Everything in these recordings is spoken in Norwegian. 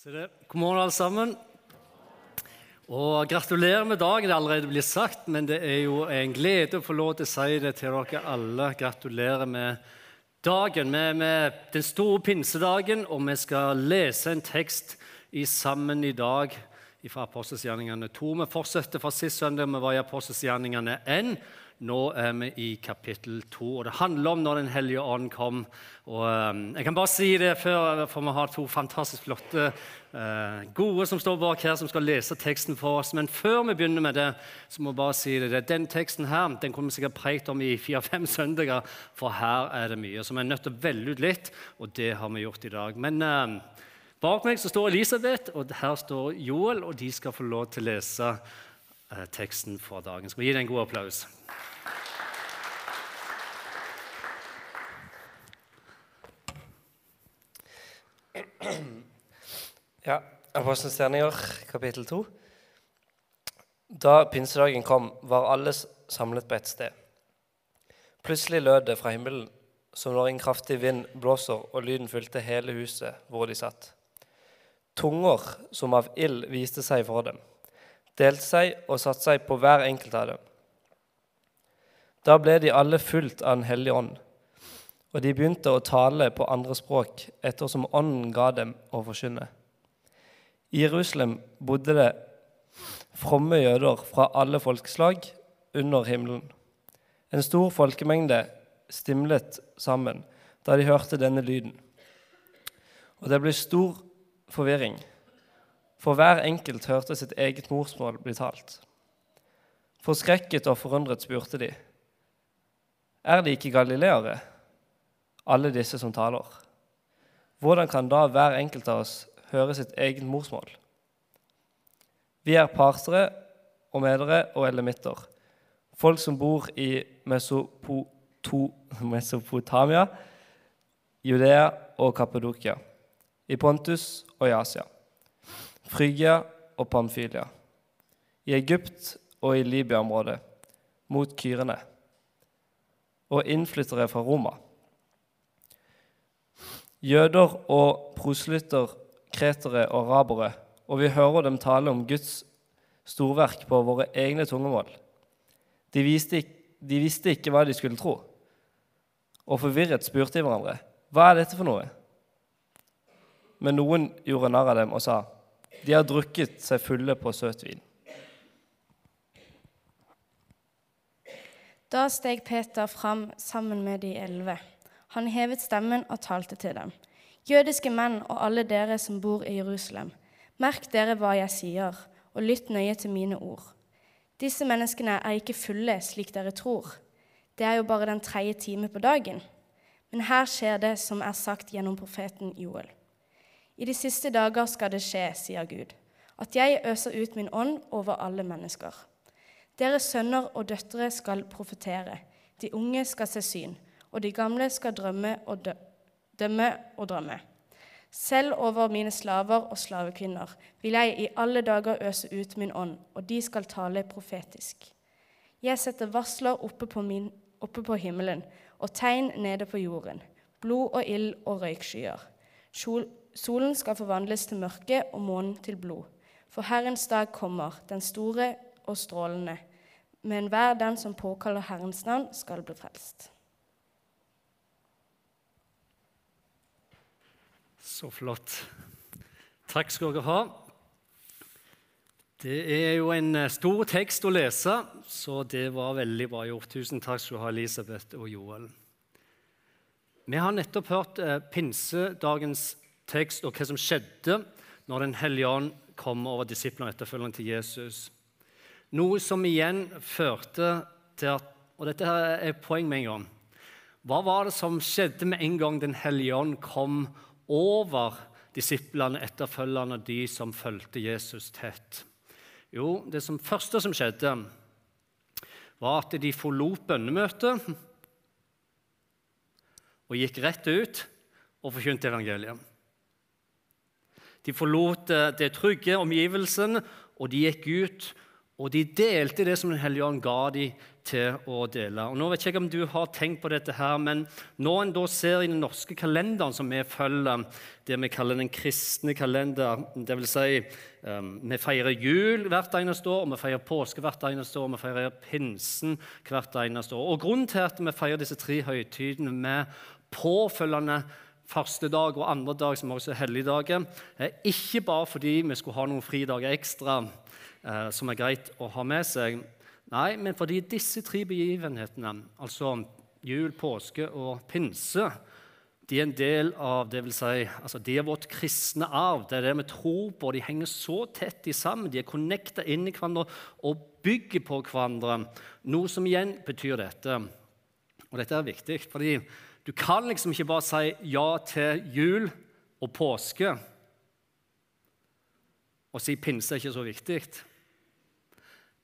Så det, God morgen, alle sammen. Og Gratulerer med dagen. Det er allerede blitt sagt, men det er jo en glede å få lov til å si det til dere alle. Gratulerer med dagen, med, med den store pinsedagen. Og vi skal lese en tekst i sammen i dag fra Apostelsgjerningene 2. Vi fortsetter fra sist søndag. Vi var i Apostelsgjerningene 1. Nå er vi i kapittel 2, og det handler om når Den hellige ånd kom. Og, um, jeg kan bare si det før, for vi har to fantastisk flotte, uh, gode som står bak her, som skal lese teksten for oss. Men før vi begynner med det, så må vi bare si det. Den teksten her den kunne vi sikkert prekt om i fire-fem søndager, for her er det mye. Så vi er nødt til å velge ut litt, og det har vi gjort i dag. Men uh, bak meg så står Elisabeth, og her står Joel, og de skal få lov til å lese teksten for dagen. Skal vi gi det en god applaus? Ja, Apostelens gjerninger, kapittel 2. Da pinsedagen kom, var alle samlet på ett sted. Plutselig lød det fra himmelen som når en kraftig vind blåser, og lyden fylte hele huset hvor de satt. Tunger som av ild viste seg for dem, delte seg og satte seg på hver enkelt av dem. Da ble de alle fulgt av Den hellige ånd, og de begynte å tale på andre språk ettersom Ånden ga dem å forkynne. I Jerusalem bodde det fromme jøder fra alle folkeslag under himmelen. En stor folkemengde stimlet sammen da de hørte denne lyden. Og det ble stor forvirring, for hver enkelt hørte sitt eget morsmål bli talt. Forskrekket og forundret spurte de, er de ikke galileere, alle disse som taler? Hvordan kan da hver enkelt av oss høre sitt eget morsmål. Vi er partere og medere og elemitter, folk som bor i Mesopotamia, Judea og Kappadokia, i Pontus og i Asia, Frygia og Pamfylia, i Egypt og i Libya-området, mot Kyrene, og innflyttere fra Roma. Jøder og proselytter kretere og arabere, og vi hører dem tale om Guds storverk på våre egne tungemål. De visste, de visste ikke hva de skulle tro, og forvirret spurte de hverandre hva er dette for noe. Men noen gjorde narr av dem og sa de har drukket seg fulle på søtvin. Da steg Peter fram sammen med de elleve. Han hevet stemmen og talte til dem. Jødiske menn og alle dere som bor i Jerusalem, merk dere hva jeg sier, og lytt nøye til mine ord. Disse menneskene er ikke fulle slik dere tror. Det er jo bare den tredje time på dagen. Men her skjer det som er sagt gjennom profeten Joel. I de siste dager skal det skje, sier Gud, at jeg øser ut min ånd over alle mennesker. Deres sønner og døtre skal profetere, de unge skal se syn, og de gamle skal drømme og dø dømme og drømme. Selv over mine slaver og slavekvinner vil jeg i alle dager øse ut min ånd, og de skal tale profetisk. Jeg setter varsler oppe på, min, oppe på himmelen og tegn nede på jorden, blod og ild og røykskyer. Solen skal forvandles til mørke og månen til blod. For Herrens dag kommer, den store og strålende. Men hver den som påkaller Herrens navn, skal bli frelst. Så flott. Takk skal dere ha. Det er jo en eh, stor tekst å lese, så det var veldig bra gjort. Tusen takk skal du ha, Elisabeth og Joel. Vi har nettopp hørt eh, pinsedagens tekst og hva som skjedde når Den hellige ånd kom over disiplene og etterfølgerne til Jesus. Noe som igjen førte til at Og dette er poeng med en gang. Hva var det som skjedde med en gang Den hellige ånd kom over disiplene, etterfølgerne, de som fulgte Jesus tett? Jo, det som første som skjedde, var at de forlot bønnemøtet og gikk rett ut og forkynte evangeliet. De forlot eh, det trygge omgivelsen, og de gikk ut Og de delte det som Den hellige ånd ga dem til å dele. Og nå vet jeg ikke om du har tenkt på dette, her, men når en da ser i den norske kalenderen som vi følger, det vi kaller den kristne kalender, dvs. Si, um, vi feirer jul hvert eneste år, og vi feirer påske hvert eneste år, og vi feirer pinsen hvert eneste år. Og Grunnen til at vi feirer disse tre høytidene med påfølgende første dag og andre dag, som også er helligdager, er ikke bare fordi vi skulle ha noen fridager ekstra eh, som er greit å ha med seg. Nei, men fordi disse tre begivenhetene, altså jul, påske og pinse, de er en del av det vil si, altså de er vårt kristne arv. Det er det vi tror på. De henger så tett i sammen. De er connecta inn i hverandre og bygger på hverandre. Noe som igjen betyr dette. Og dette er viktig, fordi du kan liksom ikke bare si ja til jul og påske og si pinse er ikke så viktig.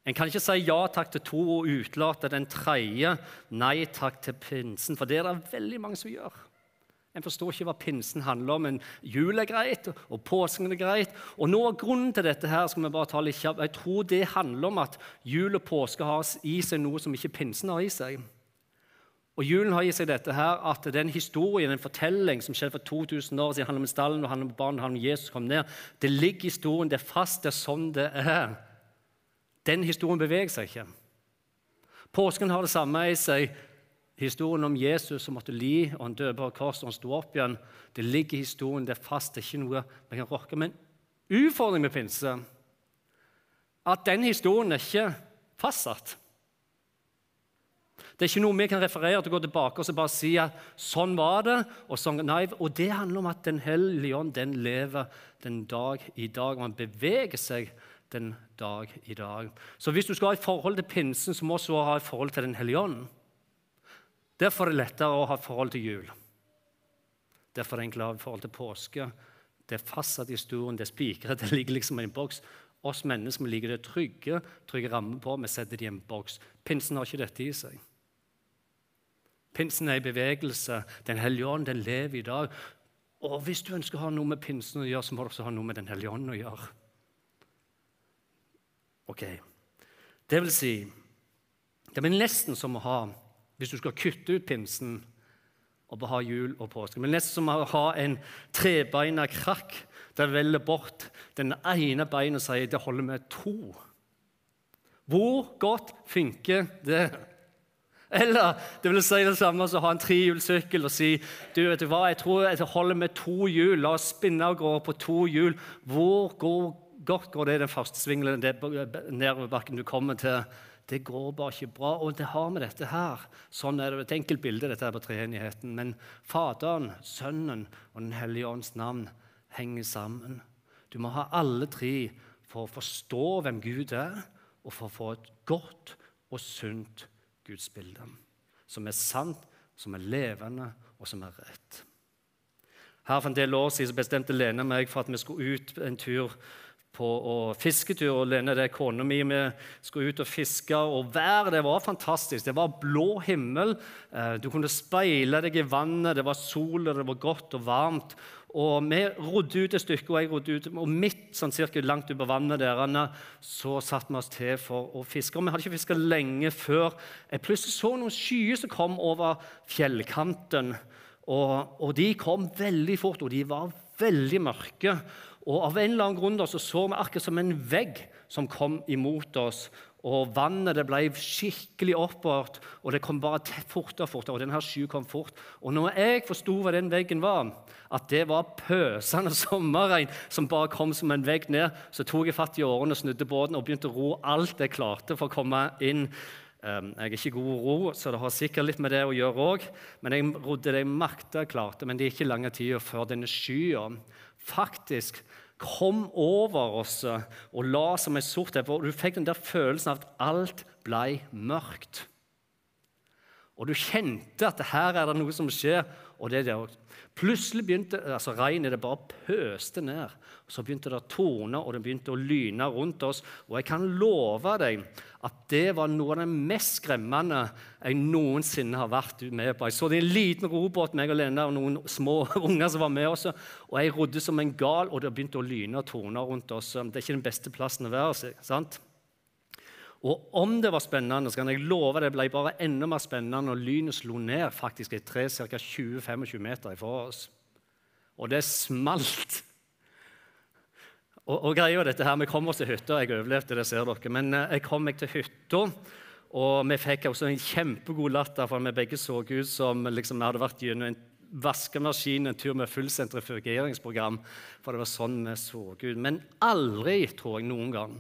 En kan ikke si ja takk til to og utelate den tredje nei takk til pinsen, for det er det veldig mange som gjør. En forstår ikke hva pinsen handler om. men Jul er greit, og påsken er greit. Og noe av grunnen til dette her skal vi bare ta litt kjapt. Jeg tror det handler om at jul og påske har i seg noe som ikke pinsen har i seg. Og Julen har i seg dette her, at det er en historie, en fortelling som skjedde for 2000 år siden, handler om stallen og handler om barn, handler om Jesus kom ned. Det ligger i historien, det er fast, det er sånn det er. Den historien beveger seg ikke. Påsken har det samme i seg. Historien om Jesus som måtte li, og han døde på korset og han sto opp igjen. Det ligger i historien, det er fast, det er ikke noe vi kan rokke. Men utfordringen med pinse at den historien er ikke fastsatt. Det er ikke noe vi kan referere til, å gå tilbake og bare si at sånn var det. Og, sånn, nei, og det handler om at Den hellige ånd den lever den dag i dag. Man beveger seg den dag i dag. Så hvis du skal ha et forhold til pinsen, så må du også ha et forhold til Den hellige ånd. Derfor er det lettere å ha et forhold til jul. Derfor er det enklere å ha et forhold til påske. Det er fastsatt i historien, det er spikret, det ligger liksom i en boks. Oss mennesker liker det trygge, trygge rammer på. Vi setter det i en boks. Pinsen har ikke dette i seg. Pinsen er i bevegelse. Den hellige ånd den lever i dag. Og hvis du ønsker å ha noe med pinsen å gjøre, så må du også ha noe med Den hellige ånd å gjøre. Ok, Det vil si Det blir nesten som å ha Hvis du skal kutte ut pinsen og ha jul og påske. Men nesten som å ha en trebeina krakk der velger bort den ene beinet og sier det holder med to. Hvor godt funker det? Eller det vil si det samme som å ha en trehjulssykkel og si du vet du hva, jeg tror jeg holder med to hjul. La oss spinne av gårde på to hjul. Hvor går godt går det den første svingelen nedoverbakken du kommer til. Det går bare ikke bra. Og det har vi dette her. Sånn er det et enkelt bilde dette her på treenigheten. Men Faderen, Sønnen og Den hellige ånds navn henger sammen. Du må ha alle tre for å forstå hvem Gud er, og for å få et godt og sunt gudsbilde. Som er sant, som er levende, og som er rett. Her For en del år siden bestemte Lene meg for at vi skulle ut en tur på fisketur. og Lene, det er kona mi, vi skulle ut og fiske. og Været det var fantastisk. Det var blå himmel. Eh, du kunne speile deg i vannet. Det var sol, og det var godt og varmt. Og Vi rodde ut et stykke, og jeg rodde ut, og midt sånn cirka langt ut på vannet der, så satte vi oss til for å fiske. Og Vi hadde ikke fiska lenge før jeg plutselig så noen skyer som kom over fjellkanten. Og, og de kom veldig fort, og de var veldig mørke. Og Av en eller annen grunn da, så, så vi akkurat som en vegg som kom imot oss. Og Vannet det ble skikkelig oppover, og det kom bare fortere og fortere. og denne skyen kom fort. Og når jeg forsto hva den veggen var, at det var pøsende sommerregn som bare kom som en vegg ned, så tok jeg fatt i årene, snudde båten og begynte å ro alt jeg klarte for å komme inn. Ehm, jeg er ikke god å ro, så det har sikkert litt med det å gjøre òg. Men jeg rodde det jeg makta, klarte. Men det er ikke lange tida før denne skya faktisk kom over oss og la som en sort teppe. Du fikk den der følelsen av at alt ble mørkt. Og du kjente at her er det noe som skjer. Og det der også. Plutselig begynte altså regnet det bare pøste ned. og Så begynte det å tone, og det begynte å lyne rundt oss. Og jeg kan love deg at det var noe av det mest skremmende jeg noensinne har vært med på. Jeg så det en liten robåt, meg og Lena og noen små unger som var med også. Og jeg rodde som en gal, og det begynte å lyne og tone rundt oss. Det er ikke den beste plassen å være. sant? Og om det var spennende, så kan jeg love det ble bare enda mer spennende når lynet slo ned faktisk et tre ca. 20-25 meter ifra oss. Og det smalt. Og, og greia dette her, Vi kom oss til hytta. Jeg overlevde, det ser dere. Men eh, jeg kom meg til hytta, og vi fikk også en kjempegod latter, for vi begge så ut som liksom, vi hadde vært gjennom en vaskemaskin en tur med full sentrifugeringsprogram. For det var sånn vi så ut. Men aldri, tror jeg, noen gang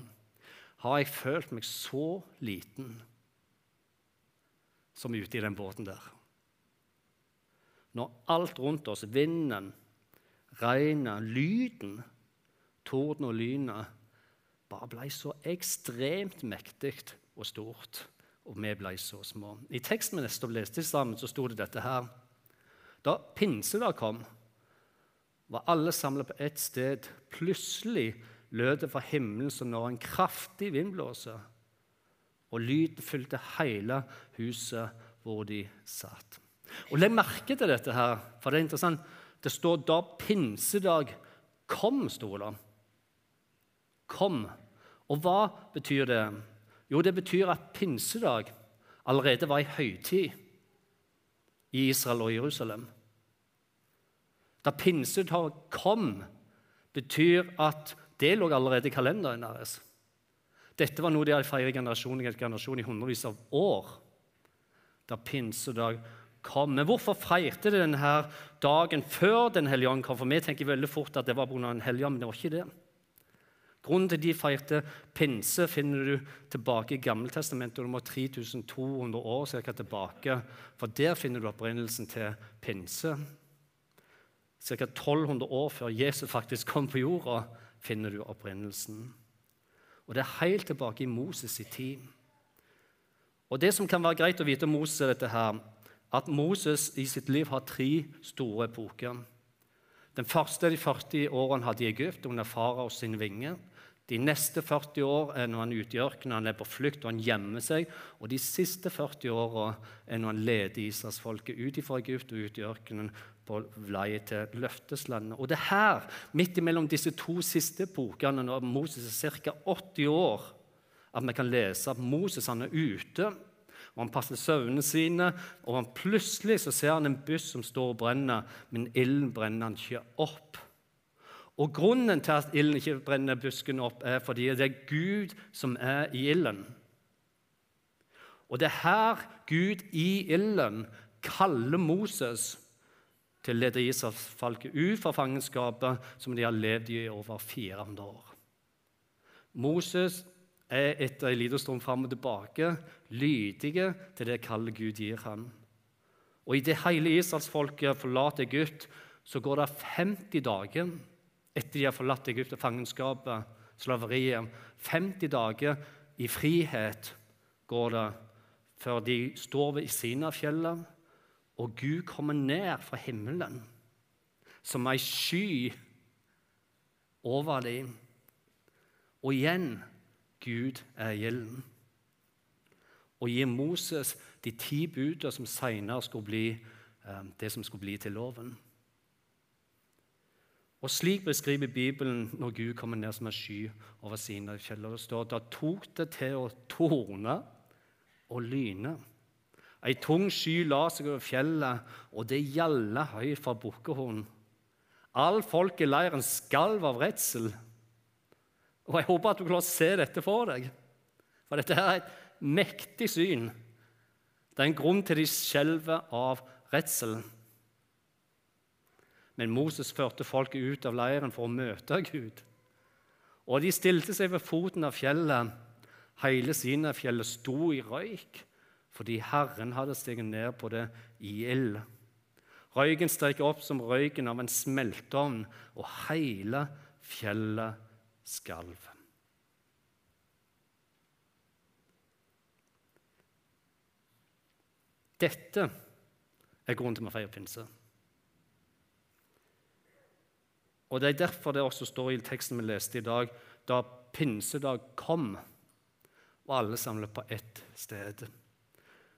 har jeg følt meg så liten som ute i den båten der. Når alt rundt oss, vinden, regnet, lyden, torden og lynet, bare ble så ekstremt mektig og stort, og vi ble så små. I teksten vi neste leste sammen, så sto det dette her. Da pinsedag kom, var alle samlet på ett sted. Plutselig lød det fra himmelen som når en kraftig vind blåser, og lyden fylte hele huset hvor de satt. Og Legg merke til dette, her, for det er interessant. Det står da pinsedag kom, sto det. Kom. Og hva betyr det? Jo, det betyr at pinsedag allerede var ei høytid i Israel og Jerusalem. Da pinsedag kom, betyr at det lå allerede i kalenderen deres. Dette var noe de hadde feiret generasjon etter generasjon i hundrevis av år. Da pinsedag kom. Men hvorfor feirte de denne dagen før Den hellige ånd kom? For vi tenker veldig fort at det var pga. Den hellige ånd, men det var ikke det. Grunnen til de feirte pinse, finner du tilbake i Gammeltestamentet. Du må 3200 år cirka tilbake, for der finner du opprinnelsen til pinse. Ca. 1200 år før Jesus faktisk kom på jorda, finner du opprinnelsen. Og det er helt tilbake i Moses' i tid. Og Det som kan være greit å vite om Moses, er dette her, at Moses i sitt liv har tre store epoker. Den første de 40 årene hadde i Egypt under farao sin vinge. De neste 40 år er når han er ute i ørkenen, han er på flukt og han gjemmer seg. Og de siste 40 åra er når han leder Israelsfolket ut fra Egypt og ut i ørkenen på vei til løfteslandet. Og det er her, midt imellom disse to siste epokene, når Moses er ca. 80 år, at vi kan lese at Moses han er ute. og Han passer sauene sine, og han plutselig så ser han en buss som står og brenner, men ilden brenner han ikke opp. Og Grunnen til at ilden ikke brenner busken opp, er fordi det er Gud som er i ilden. Og det er her Gud i ilden kaller Moses til å lede Israelsfolket ut fra fangenskapet som de har levd i over 400 år. Moses er etter en liten stund fram og tilbake lydige til det kallet Gud gir ham. Og i det hele israelsfolket forlater Egypt, så går det 50 dager etter de har forlatt Egypt og fangenskapet, slaveriet. 50 dager i frihet går det før de står ved Sinafjellet og Gud kommer ned fra himmelen som ei sky over dem. Og igjen Gud er gjelden. Og gir Moses de ti budene som senere skulle bli eh, det som skulle bli til loven. Og Slik beskriver Bibelen når Gud kommer ned som en sky over sine fjeller. Det står da tok det til å torne og lyne. Ei tung sky la seg over fjellet, og det gjalla høyt fra bukkehorn. All folk i leiren skalv av redsel. Og Jeg håper at du klarer å se dette for deg, for dette er et mektig syn. Det er en grunn til de skjelver av redselen. Men Moses førte folket ut av leiren for å møte Gud. Og de stilte seg ved foten av fjellet. Hele Sinafjellet sto i røyk fordi Herren hadde steget ned på det i ild. Røyken steg opp som røyken av en smelteovn, og hele fjellet skalv. Dette er grunnen til at vi feirer pinse. Og Det er derfor det også står i teksten vi leste i dag, da pinsedag kom, og alle samlet på ett sted.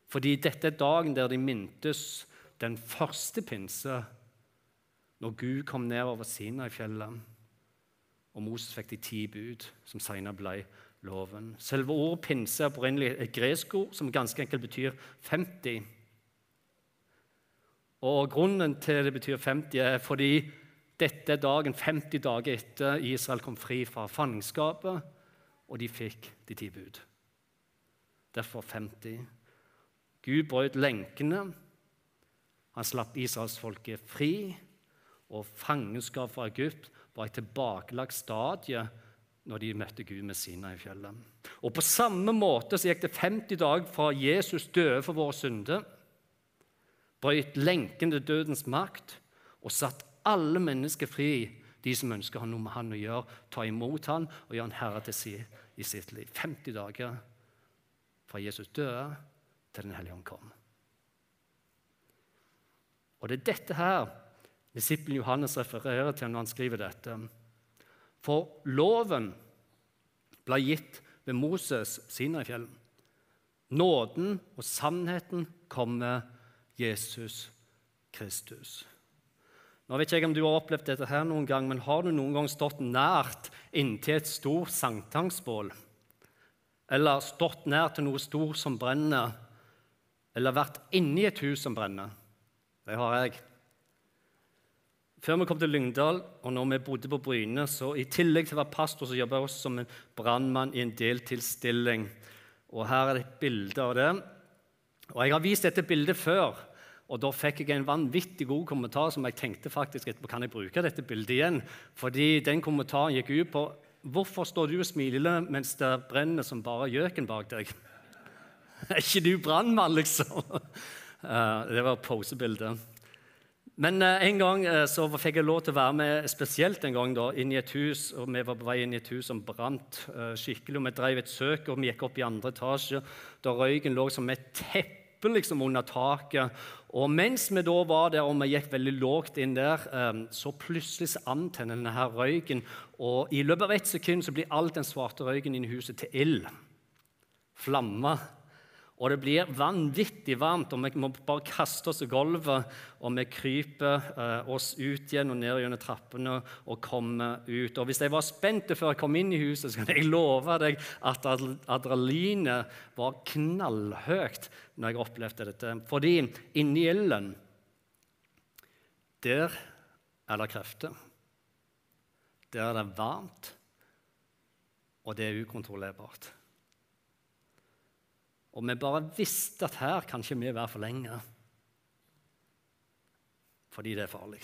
Fordi dette er dagen der de mintes den første pinse, når Gud kom ned over Sinai-fjellet, og Moses fikk de ti bud, som senere ble loven. Selve ordet pinse er opprinnelig et gresk ord som ganske enkelt betyr 50. Og Grunnen til det betyr 50, er fordi dette er dagen 50 dager etter Israel kom fri fra fangenskapet, og de fikk de ti bud. Derfor 50. Gud brøt lenkene. Han slapp israelsfolket fri. Og fangenskap fra Egypt var et tilbakelagt stadie når de møtte Gud med Sina i fjellet. Og På samme måte så gikk det 50 dager fra Jesus døde for våre synder, brøt lenken til dødens makt og satt alle mennesker fri, de som ønsker noe med han å gjøre, ta imot han og gjøre han herre til si i sitt liv. 50 dager fra Jesus døde til Den hellige ånd kom. Og det er dette her disippelen Johannes refererer til når han skriver dette. For loven ble gitt ved Moses Sinai-fjellet. Nåden og sannheten kommer Jesus Kristus. Nå vet ikke jeg om du har opplevd dette her noen gang, men Har du noen gang stått nært inntil et stort sankthansbål? Eller stått nær til noe stort som brenner? Eller vært inni et hus som brenner? Det har jeg. Før vi kom til Lyngdal, og når vi bodde på Bryne, så i tillegg til å være pastor, så jobba jeg også som en brannmann i en deltidsstilling. Og her er det et bilde av det. Og Jeg har vist dette bildet før, og da fikk jeg en vanvittig god kommentar som jeg tenkte faktisk etterpå kan jeg bruke dette bildet igjen. Fordi den kommentaren gikk ut på Hvorfor står du og smiler mens det brenner som bare gjøken bak deg? Er ikke du brannmann, liksom? Det var posebildet. Men eh, en gang eh, så fikk jeg lov til å være med spesielt en gang da, inn i et hus. og Vi var på vei inn i et hus som brant uh, skikkelig. og Vi drev et søk og vi gikk opp i andre etasje. Da røyken lå som et teppe liksom, under taket. Og mens vi da var der, og vi gikk veldig lågt inn der, så plutselig så antenner denne her røyken. Og i løpet av ett sekund så blir all den svarte røyken inn i huset til ild. Flammer. Og det blir vanvittig varmt, og vi må bare kaste oss i gulvet. Og vi kryper eh, oss ut igjen og ned gjennom trappene og kommer ut. Og Hvis jeg var spent før jeg kom inn i huset, så kan jeg love deg at adrenalinet var knallhøyt når jeg opplevde dette. Fordi inni ilden, der er det krefter. Der er det varmt, og det er ukontrollerbart. Og vi bare visste at her kan ikke vi være for lenge. Fordi det er farlig.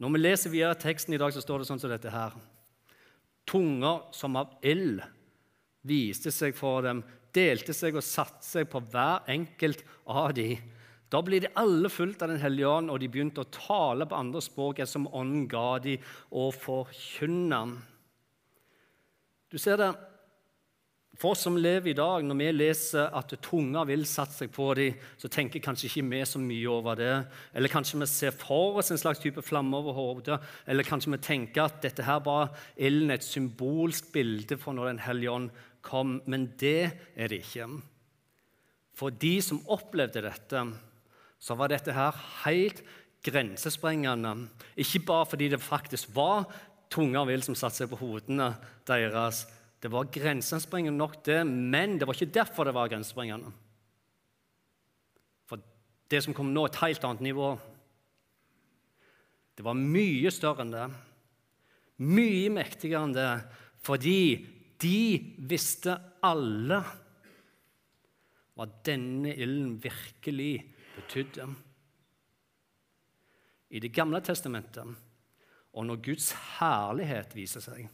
Når vi leser videre teksten i dag, så står det sånn som dette her. Tunger som av ild viste seg for dem, delte seg og satte seg på hver enkelt av dem. Da ble de alle fulgt av Den hellige ånd, og de begynte å tale på andre språk som ånden ga dem, og forkynne. Du ser det, for oss som lever i dag, når vi leser at tunga vil satse på dem, så tenker kanskje ikke vi så mye over det. Eller kanskje vi ser for oss en slags type flamme over hodet. Eller kanskje vi tenker at dette her var ilden et symbolsk bilde for når Den hellige ånd kom. Men det er det ikke. For de som opplevde dette, så var dette her helt grensesprengende. Ikke bare fordi det faktisk var tunga vil som satte seg på hodene deres, det var grensesprengende nok, det, men det var ikke derfor det var grensesprengende. For det som kom nå, et helt annet nivå. Det var mye større enn det. Mye mektigere enn det, fordi de visste alle hva denne ilden virkelig betydde. I Det gamle testamentet, og når Guds herlighet viser seg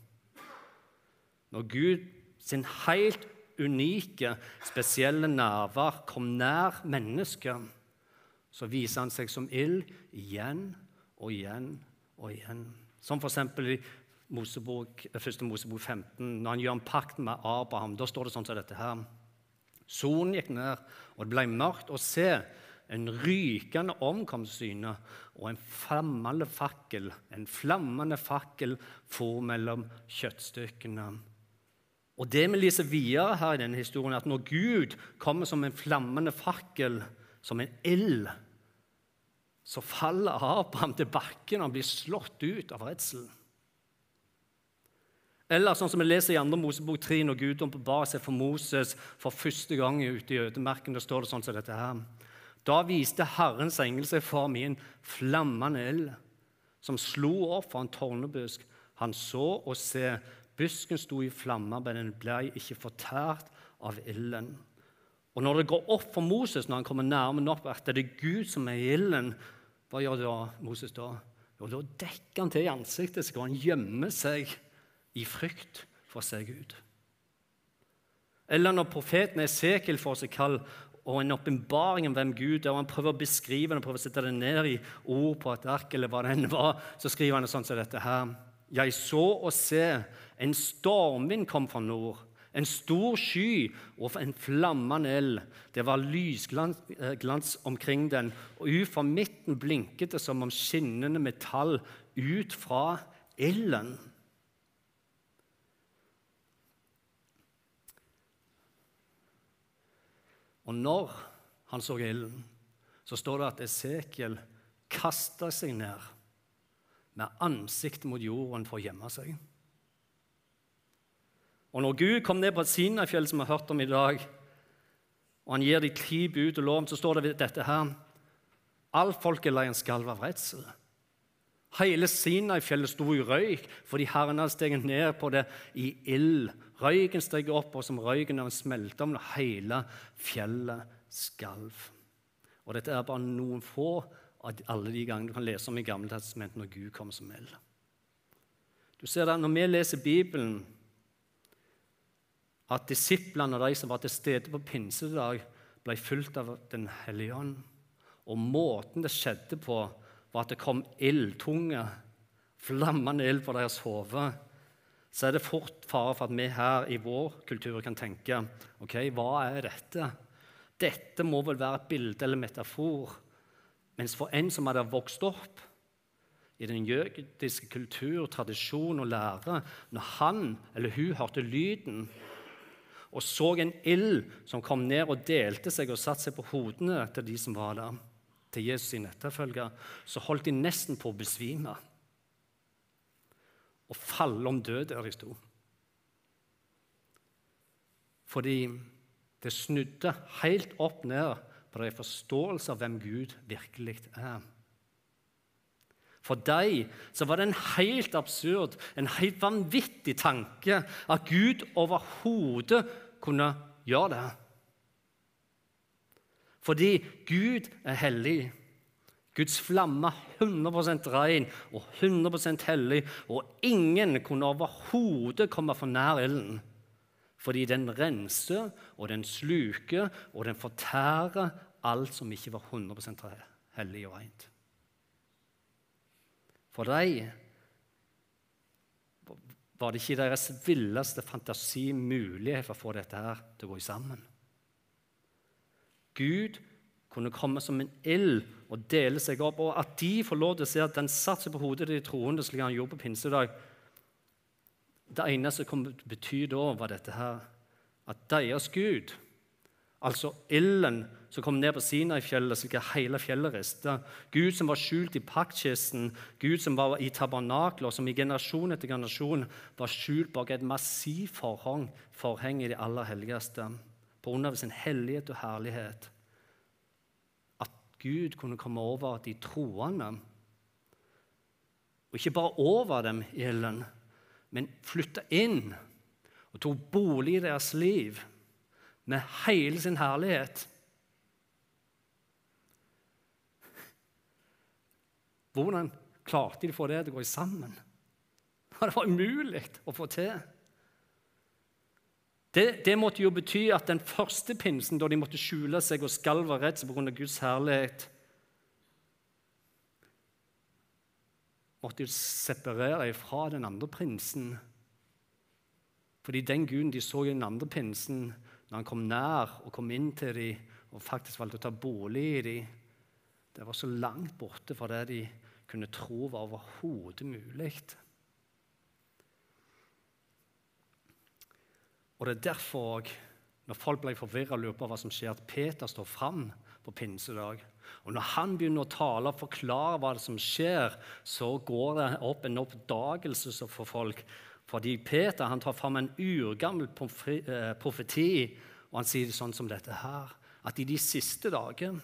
når Gud sin helt unike, spesielle nærvær kom nær mennesket, så viser han seg som ild igjen og igjen og igjen. Som f.eks. i Mosebok, 1. Mosebok 15, når han gjør en pakt med Abraham. Da står det sånn som dette her. Solen gikk ned, og det ble mørkt. Og se, en rykende omkomstsyne og en flammende fakkel, en flammende fakkel for mellom kjøttstykkene. Og det vi leser videre her i denne historien, er at når Gud kommer som en flammende fakkel, som en ild, så faller Abraham til bakken og blir slått ut av redselen. Eller sånn som vi leser i 2. Mosebok 3, når Gud åpenbarer seg for Moses for første gang ute i ødemarken. Da står det sånn som dette her. Da viste Herrens engel seg for en flammende ild, som slo opp fra en tårnebusk. Han så og se, busken sto i flammer, men den ble ikke fortært av ilden. Og når det går opp for Moses når han kommer nærmere nok at det er Gud som er ilden, hva gjør da Moses da? Jo, da dekker han til i ansiktet, så kan han gjemme seg i frykt for å se Gud. Eller når profeten Esekiel får seg kall og en åpenbaring om hvem Gud er, og han prøver å beskrive det, og prøver å sette det ned i ord på et ark, eller hva det enn var, så skriver han sånn som dette her. Jeg så og se, en stormvind kom fra nord, en stor sky og en flammende eld. Det var lysglans eh, omkring den, og ut fra midten blinket det som om skinnende metall ut fra ilden. Og når han så ilden, så står det at Esekiel kasta seg ned med ansiktet mot jorden for å gjemme seg. Og når Gud kom ned på Sinafjell, som vi har hørt om i dag, og han gir de ti bud og lov, så står det dette her All folkeleiren skalv av redsel. Hele Sinai-fjellet sto i røyk fordi Herren hadde steget ned på det i ild. Røyken steg opp, og som røyken av en smelteovn, hele fjellet skalv. Og dette er bare noen få alle de gangene du kan lese om i Gamle testamentet når Gud kommer som eld. Du ser det, Når vi leser Bibelen, at disiplene og de som var til stede på pinsedag, ble fulgt av Den hellige ånd. Og måten det skjedde på, var at det kom ildtunge, flammende ild på deres hode, så er det fort fare for at vi her i vår kultur kan tenke ok, hva er dette? Dette må vel være et bilde eller metafor. Mens for en som hadde vokst opp i den jødiske kultur, tradisjon og lære, når han eller hun hørte lyden og så en ild som kom ned og delte seg og satte seg på hodene til de som var der, til Jesus' sin etterfølger, så holdt de nesten på å besvime og falle om død der de sto. Fordi det snudde helt opp ned på deres forståelse av hvem Gud virkelig er. For dem så var det en helt absurd, en helt vanvittig tanke at Gud overhodet kunne gjøre det. Fordi Gud er hellig. Guds flamme 100% ren og 100% hellig, og ingen kunne overhodet komme for nær ilden. Fordi den renser, og den sluker, og den fortærer alt som ikke var 100% hellig og rent. For dem var det ikke deres villeste fantasi mulighet for å få dette her til å gå sammen. Gud kunne komme som en ild og dele seg opp, og at de får lov til å se at den satte seg på hodet til de troende, slik han gjorde på pinsedag Det eneste som kom bety da, var dette her, at deres Gud, altså ilden som kom ned på Sinai-fjellet, slik at hele fjellet rista, Gud som var skjult i paktkisten, Gud som var i tabernakler, som i generasjon etter generasjon var skjult bak et massivt forheng, forheng i det aller helligste, på grunn av sin hellighet og herlighet. At Gud kunne komme over de troende. Og ikke bare over dem i ilden, men flytta inn og tok bolig i deres liv med hele sin herlighet. Hvordan klarte de å få det til å gå sammen? Det var umulig å få til. Det, det, måtte jo bety at den første pinsen, da de måtte skjule seg og skalve av redsel pga. Guds herlighet, måtte jo separere fra den andre prinsen. Fordi den guden de så i den andre pinsen, når han kom nær og kom inn til dem og faktisk valgte å ta bolig i dem, det var så langt borte fra det de kunne tro var overhodet mulig. Og det er derfor når folk ble forvirra og lurer på hva som skjer, at Peter står fram på pinsedag. Og når han begynner å tale og forklare hva som skjer, så går det opp en oppdagelse for folk. Fordi Peter han tar fram en urgammel eh, profeti, og han sier det sånn som dette her. At i de siste dager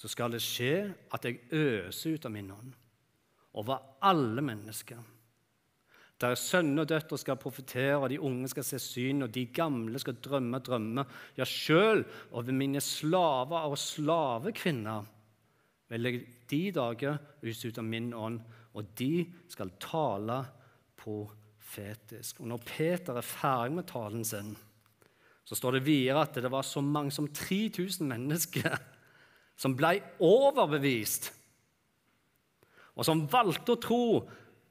så skal det skje at jeg øser ut av min ånd over alle mennesker. Der sønner og døtre skal profetere, og de unge skal se syn, og de gamle skal drømme drømmer. Ja, sjøl over mine slaver og slavekvinner vil jeg de dager ut av min ånd, og de skal tale profetisk. Og når Peter er ferdig med talen sin, så står det videre at det var så mange som 3000 mennesker som ble overbevist, og som valgte å tro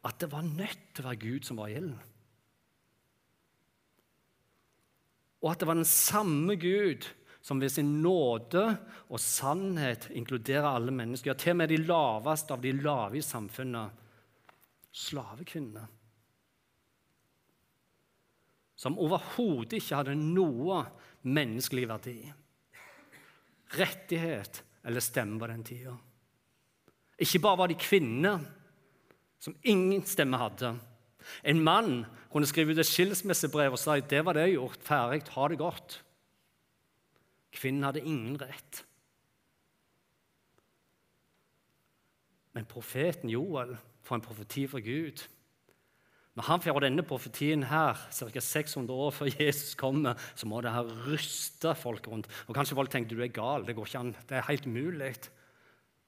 at det var nødt til å være Gud som var gjelden. Og at det var den samme Gud som ved sin nåde og sannhet inkluderer alle mennesker, til og med de laveste av de lave i samfunnet, slavekvinnene. Som overhodet ikke hadde noe menneskelig verdi, rettighet eller stemme på den tida. Ikke bare var de kvinner som ingen stemme hadde. En mann kunne skrive ut et skilsmissebrev og si det var det gjort, ferdig, ha det godt. Kvinnen hadde ingen rett. Men profeten Joel får en profeti fra Gud. Når han får denne profetien her, ca. 600 år før Jesus kommer, så må det her ryste folk rundt. Og Kanskje folk tenker du er gal, det går ikke an, det er helt umulig.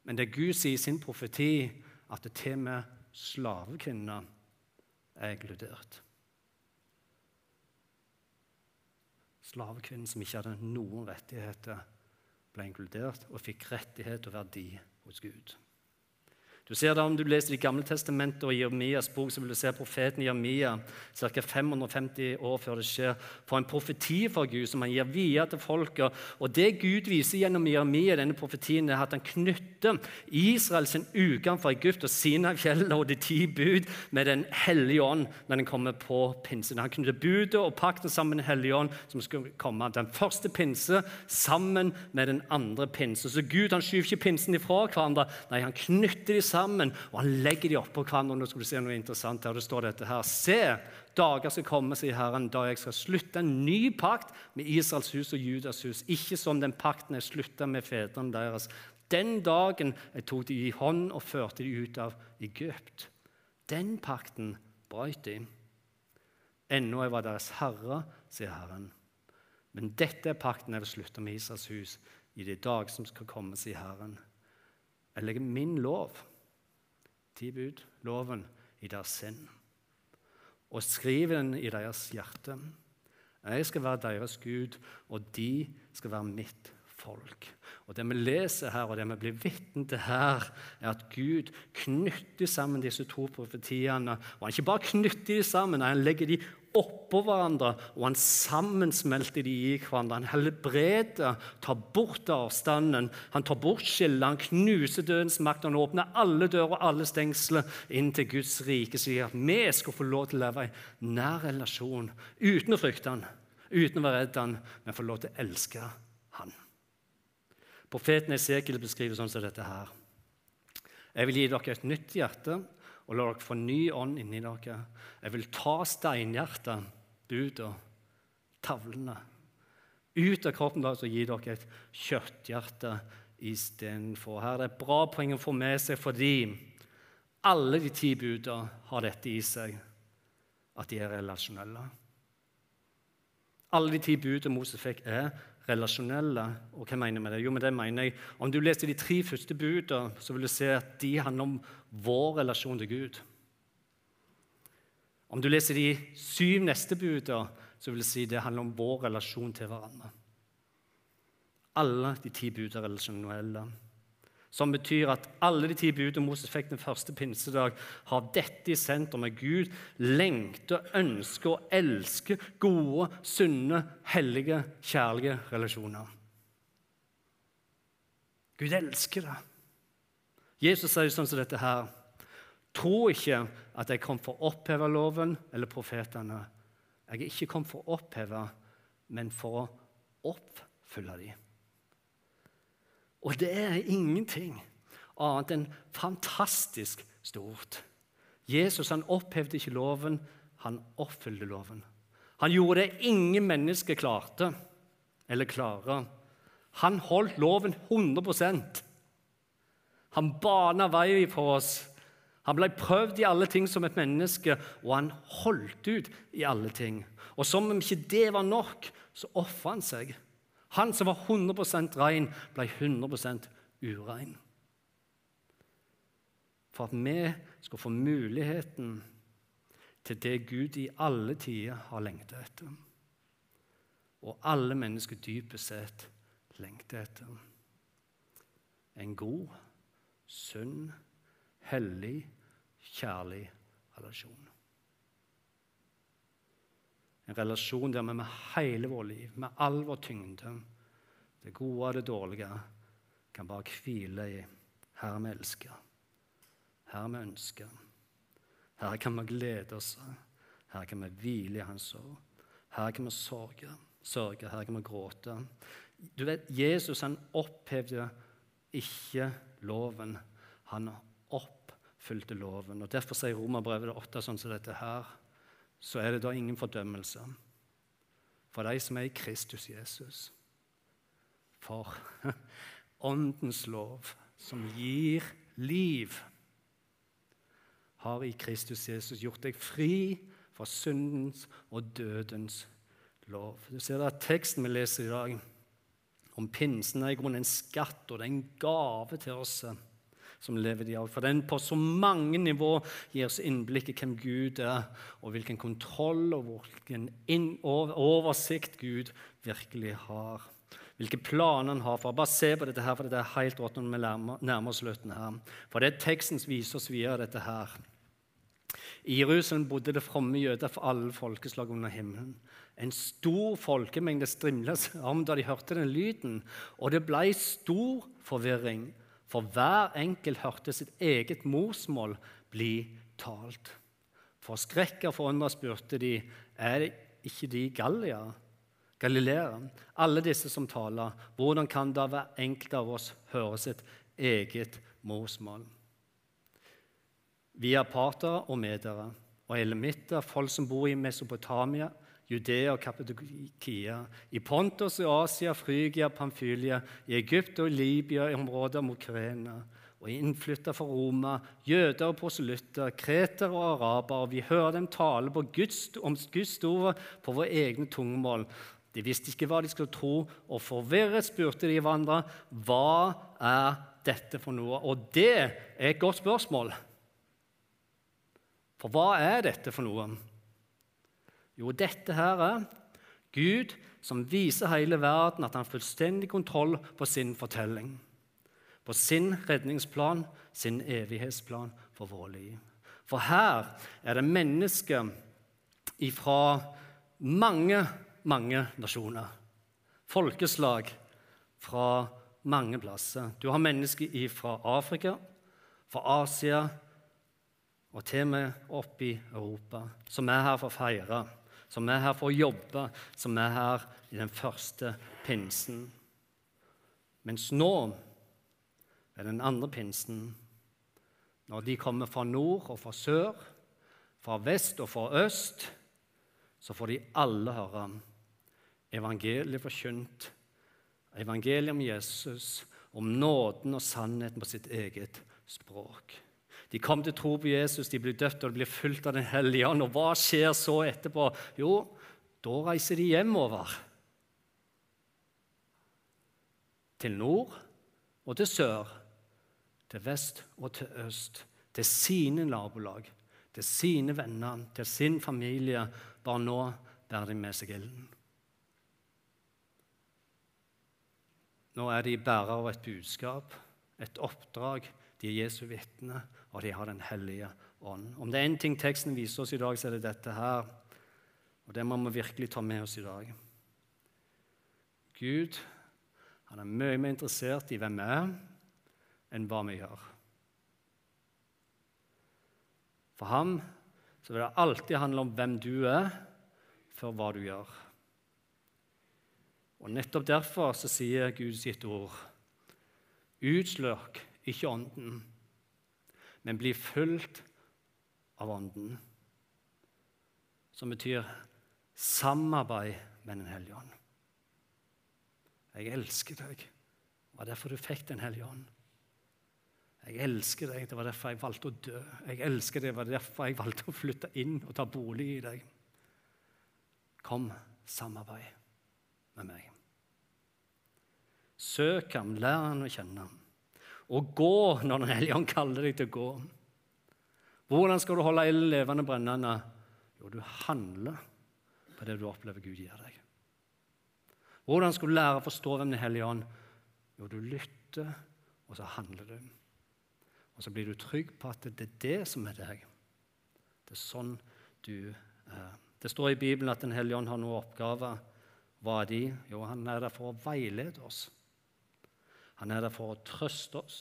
Men det Gud sier i sin profeti, at det til og med slavekvinner er inkludert. Slavekvinnen som ikke hadde noen rettigheter, ble inkludert og fikk rettighet og verdi hos Gud. Du ser da Om du leser Det gamle testamentet og Jeremias bok, så vil du se profeten Jeremia ca. 550 år før det skjer, på en profeti fra Gud som han gir videre til folket. Og Det Gud viser gjennom Jeremia, denne profetien, er at han knytter Israels utgang fra Egypt og Sinafjellet og de ti bud med Den hellige ånd når den kommer på pinsen. Han knytter budet og pakten sammen med Den hellige ånd som skulle komme. Den første pinse sammen med den andre pinse. Så Gud han skyver ikke pinsen ifra hverandre. Nei, han knytter de sammen sammen, og han legger de oppå hverandre. Nå skal du se noe interessant her. Det står dette her. Se, dager skal komme, sier Herren, da jeg skal slutte en ny pakt med Israels hus og Judas hus. Ikke som den pakten jeg slutta med fedrene deres. Den dagen jeg tok de i hånd og førte de ut av Egypt. Den pakten brøt de. Ennå jeg var deres herre, sier Herren. Men dette er pakten jeg vil slutte med Israels hus i de dager som skal komme, sier Herren. Jeg legger min lov ti bud, loven, i deres sinn. Og skriv den i deres hjerte. Jeg skal være deres Gud, og de skal være mitt folk. Og Det vi leser her, og det vi blir vitne til her, er at Gud knytter sammen disse to profetiene. Og Han ikke bare knytter de sammen, han legger de oppå hverandre, og han sammensmelter de i hverandre. Han helbreder, tar bort avstanden, han tar bort skillet, han knuser dødens makt. Han åpner alle dører og alle stengsler inn til Guds rike, sier at vi skal få lov til å leve i nær relasjon uten å frykte han, uten å være redd han, men få lov til å elske han. Profeten Esekiel beskriver sånn som dette her. Jeg vil gi dere et nytt hjerte og la dere få ny ånd inni dere. Jeg vil ta steinhjertet, buda, tavlene, ut av kroppen deres og gi dere et kjøtthjerte istedenfor. Her er et bra poeng å få med seg fordi alle de ti buda har dette i seg, at de er relasjonelle. Alle de ti budene Moses fikk, er relasjonelle. Og hva mener jeg med det? Jo, med det mener jeg, Om du leser de tre første budene, så vil du se at de handler om vår relasjon til Gud. Om du leser de syv neste budene, så vil jeg si det handler om vår relasjon til hverandre. Alle de ti budene er relasjonelle. Som betyr at alle de ti budene Moses fikk den første pinsedag, har dette i sentrum. med Gud lengter, ønsker og elsker gode, sunne, hellige, kjærlige relasjoner. Gud elsker det. Jesus sier sånn som dette her. Tro ikke at jeg kom for å oppheve loven eller profetene. Jeg er ikke kommet for å oppheve, men for å oppfylle dem. Og det er ingenting annet enn fantastisk stort. Jesus han opphevde ikke loven, han oppfylte loven. Han gjorde det ingen mennesker klarte eller klarer. Han holdt loven 100% Han bana vei for oss. Han ble prøvd i alle ting som et menneske, og han holdt ut i alle ting. Og som om ikke det var nok, så ofra han seg. Han som var 100% ren, ble 100 urein. For at vi skal få muligheten til det Gud i alle tider har lengtet etter. Og alle mennesker dypest sett lengter etter. En god, sunn, hellig, kjærlig relasjon. En relasjon der vi med hele vår liv, med all vår tyngde, det gode og det dårlige, kan bare hvile i Her vi elsker, her vi ønsker. Her kan vi glede oss, her kan vi hvile i Hans år. Her kan vi sørge, sørge, her kan vi gråte. Du vet, Jesus han opphevde ikke loven. Han oppfylte loven. Og Derfor sier Romerbrevet 8 sånn som dette her så er det da ingen fordømmelse for de som er i Kristus Jesus. For Åndens lov, som gir liv, har i Kristus Jesus gjort deg fri fra syndens og dødens lov. Du ser at Teksten vi leser i dag om pinsen, er i grunnen en skatt, og det er en gave til oss som lever i dag. For den på så mange nivå gir oss innblikk i hvem Gud er, og hvilken kontroll og hvilken oversikt Gud virkelig har. Hvilke planer han har for Bare se på dette her, for det er helt rått når vi nærmer oss slutten her. For det er teksten som viser oss videre dette her. I Jerusalem bodde det fromme jøder for alle folkeslag under himmelen. En stor folkemengde strimla seg om da de hørte den lyden, og det ble stor forvirring for hver enkelt hørte sitt eget morsmål bli talt. For skrekk og forundra spurte de er det ikke de Gallia, Galilea, alle disse som taler. Hvordan kan da hver enkelt av oss høre sitt eget morsmål? Vi er partere og medere og elemitter, folk som bor i Mesopotamia, Judea og Kappadokia, i Pontos i Asia, Frygia, Pamphylia, i Egypt og Libya, i områder mot Krena, og innflytta fra Roma, jøder og proselytter, kreter og arabere. Vi hører dem tale Guds, om Guds ord på våre egne tungemål. De visste ikke hva de skulle tro, og forvirret spurte de hverandre hva er dette for noe. Og det er et godt spørsmål. For hva er dette for noe? Jo, dette her er Gud som viser hele verden at han har fullstendig kontroll på sin fortelling. På sin redningsplan, sin evighetsplan for våre liv. For her er det mennesker fra mange, mange nasjoner. Folkeslag fra mange plasser. Du har mennesker fra Afrika, fra Asia og til og med opp i Europa, som er her for å feire som er her for å jobbe, som er her i den første pinsen. Mens nå er den andre pinsen, når de kommer fra nord og fra sør, fra vest og fra øst, så får de alle høre evangeliet forkynt, evangeliet om Jesus, om nåden og sannheten på sitt eget språk. De kom til tro på Jesus, de blir døpt og de blir fulgt av Den hellige ånd. Og hva skjer så etterpå? Jo, da reiser de hjemover. Til nord og til sør, til vest og til øst. Til sine nabolag, til sine venner, til sin familie. Bare nå bærer de med seg ilden. Nå er de bærere av et budskap, et oppdrag. De er Jesu vitner og de har Den hellige ånd. Om det er én ting teksten viser oss i dag, så er det dette her. Og det må vi virkelig ta med oss i dag. Gud han er mye mer interessert i hvem vi er, enn hva vi gjør. For ham så vil det alltid handle om hvem du er, før hva du gjør. Og Nettopp derfor så sier Gud sitt ord Utsløk ikke Ånden, men bli fulgt av Ånden. Som betyr samarbeid med Den hellige ånd. Jeg elsker deg. Det var derfor du fikk Den hellige ånd. Jeg elsker deg. Det var derfor jeg valgte å dø. Jeg elsker deg. Det var derfor jeg valgte å flytte inn og ta bolig i deg. Kom, samarbeid med meg. Søk ham, lær ham å kjenne. Og gå når Den hellige ånd kaller deg til å gå. Hvordan skal du holde ilden levende brennende? Jo, du handler på det du opplever Gud gir deg. Hvordan skal du lære å forstå hvem Den hellige ånd Jo, du lytter, og så handler du. Og så blir du trygg på at det er det som er deg. Det er sånn du er. Det står i Bibelen at Den hellige ånd har noen oppgaver. Hva er de? Jo, han er der for å veilede oss. Han er der for å trøste oss.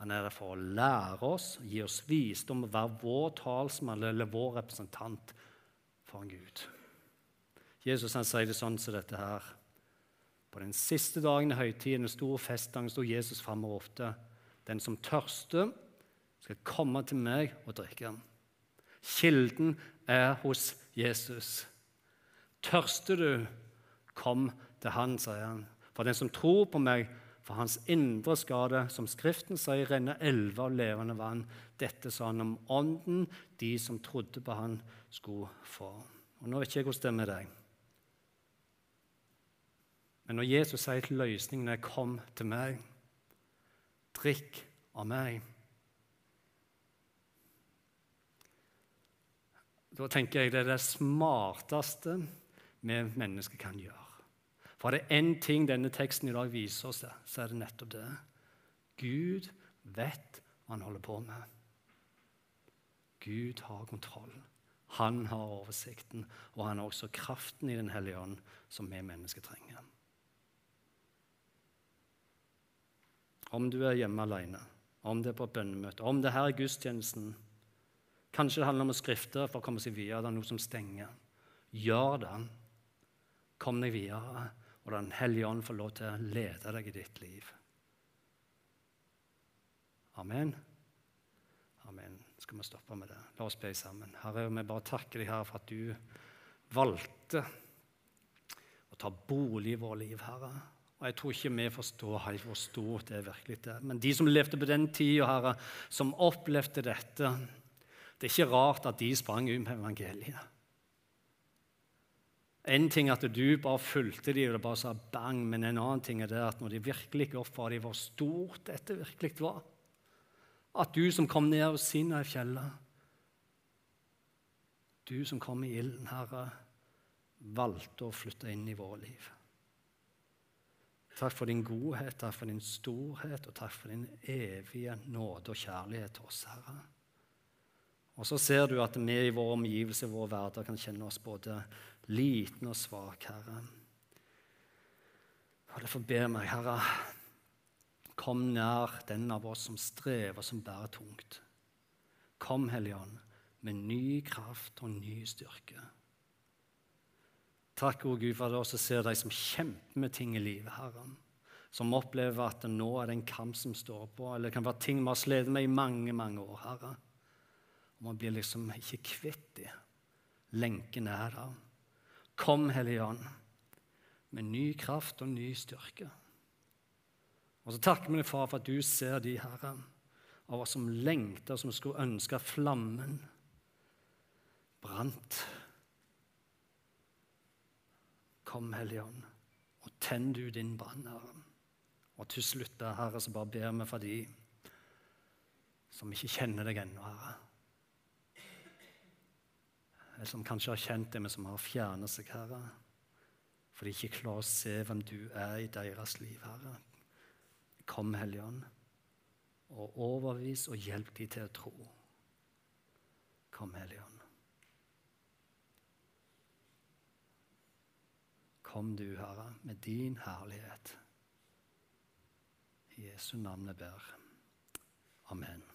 Han er der for å lære oss, gi oss visdom og være vår talsmann eller vår representant for en Gud. Jesus han sier det sånn som dette her. På den siste dagen i høytiden, den store festdagen, sto Jesus fram og ropte:" Den som tørster, skal komme til meg og drikke. Kilden er hos Jesus. Tørster du, kom til han, sier han. For den som tror på meg, for hans indre skade, som Skriften sier, renner elver av levende vann. Dette sa han om ånden de som trodde på han, skulle få. Og Nå vet ikke jeg hvordan det er med deg. Men når Jesus sier til løsningen er 'kom til meg', drikk av meg Da tenker jeg det er det smarteste vi mennesker kan gjøre. For det er én ting denne teksten i dag viser oss, så er det nettopp det. Gud vet hva han holder på med. Gud har kontroll. Han har oversikten, og han har også kraften i Den hellige ånd som vi mennesker trenger. Om du er hjemme alene, om det er på et bønnemøte, om det er her er gudstjenesten Kanskje det handler om å skrifte for å komme seg videre. Det er noe som stenger. Gjør det. Kom deg videre, og Den hellige ånd får lov til å lede deg i ditt liv. Amen. Amen. Skal vi stoppe med det? La oss be sammen. Herre, vi bare takker deg, her for at du valgte å ta bolig i vårt liv, Herre. Og Jeg tror ikke vi forstår helt hvor stort det er virkelig er. Men de som levde på den tida, Herre, som opplevde dette Det er ikke rart at de sprang ut med evangeliet. En ting er at du bare fulgte dem og bare sa bang, men en annen ting er det at når de virkelig gikk opp for dem hvor stort dette virkelig var At du som kom ned av Sinai fjellet, du som kom i ilden, Herre, valgte å flytte inn i våre liv. Takk for din godhet, takk for din storhet, og takk for din evige nåde og kjærlighet til oss, Herre. Og så ser du at vi i vår omgivelse, i vår hverdag, kan kjenne oss både liten og svak, Herre. Og Derfor ber jeg meg, Herre, kom nær den av oss som strever, som bærer tungt. Kom, Hellige Ånd, med ny kraft og ny styrke. Takk, o Gud, for at du også ser de som kjemper med ting i livet, Herre. Som opplever at nå er det en kamp som står på, eller det kan være ting vi har slitt med i mange, mange år, Herre. Og man blir liksom ikke kvitt det. Lenken er der. Kom, Hellige Ånd, med ny kraft og ny styrke. Og så takker vi deg, far, for at du ser de, Herre, av oss som lengter, som skulle ønske flammen brant Kom, Hellige Ånd, og tenn du din brann, Herre. Og til slutt, Herre, så bare ber vi for de som ikke kjenner deg ennå, Herre. Eller som kanskje har kjent det, men som har fjernet seg, Herre. For de ikke klarer å se hvem du er i deres liv, Herre. Kom, Hellige Ånd, og overvis og hjelp de til å tro. Kom, Hellige Ånd. Kom du, Herre, med din herlighet. I Jesu navn jeg ber. Amen.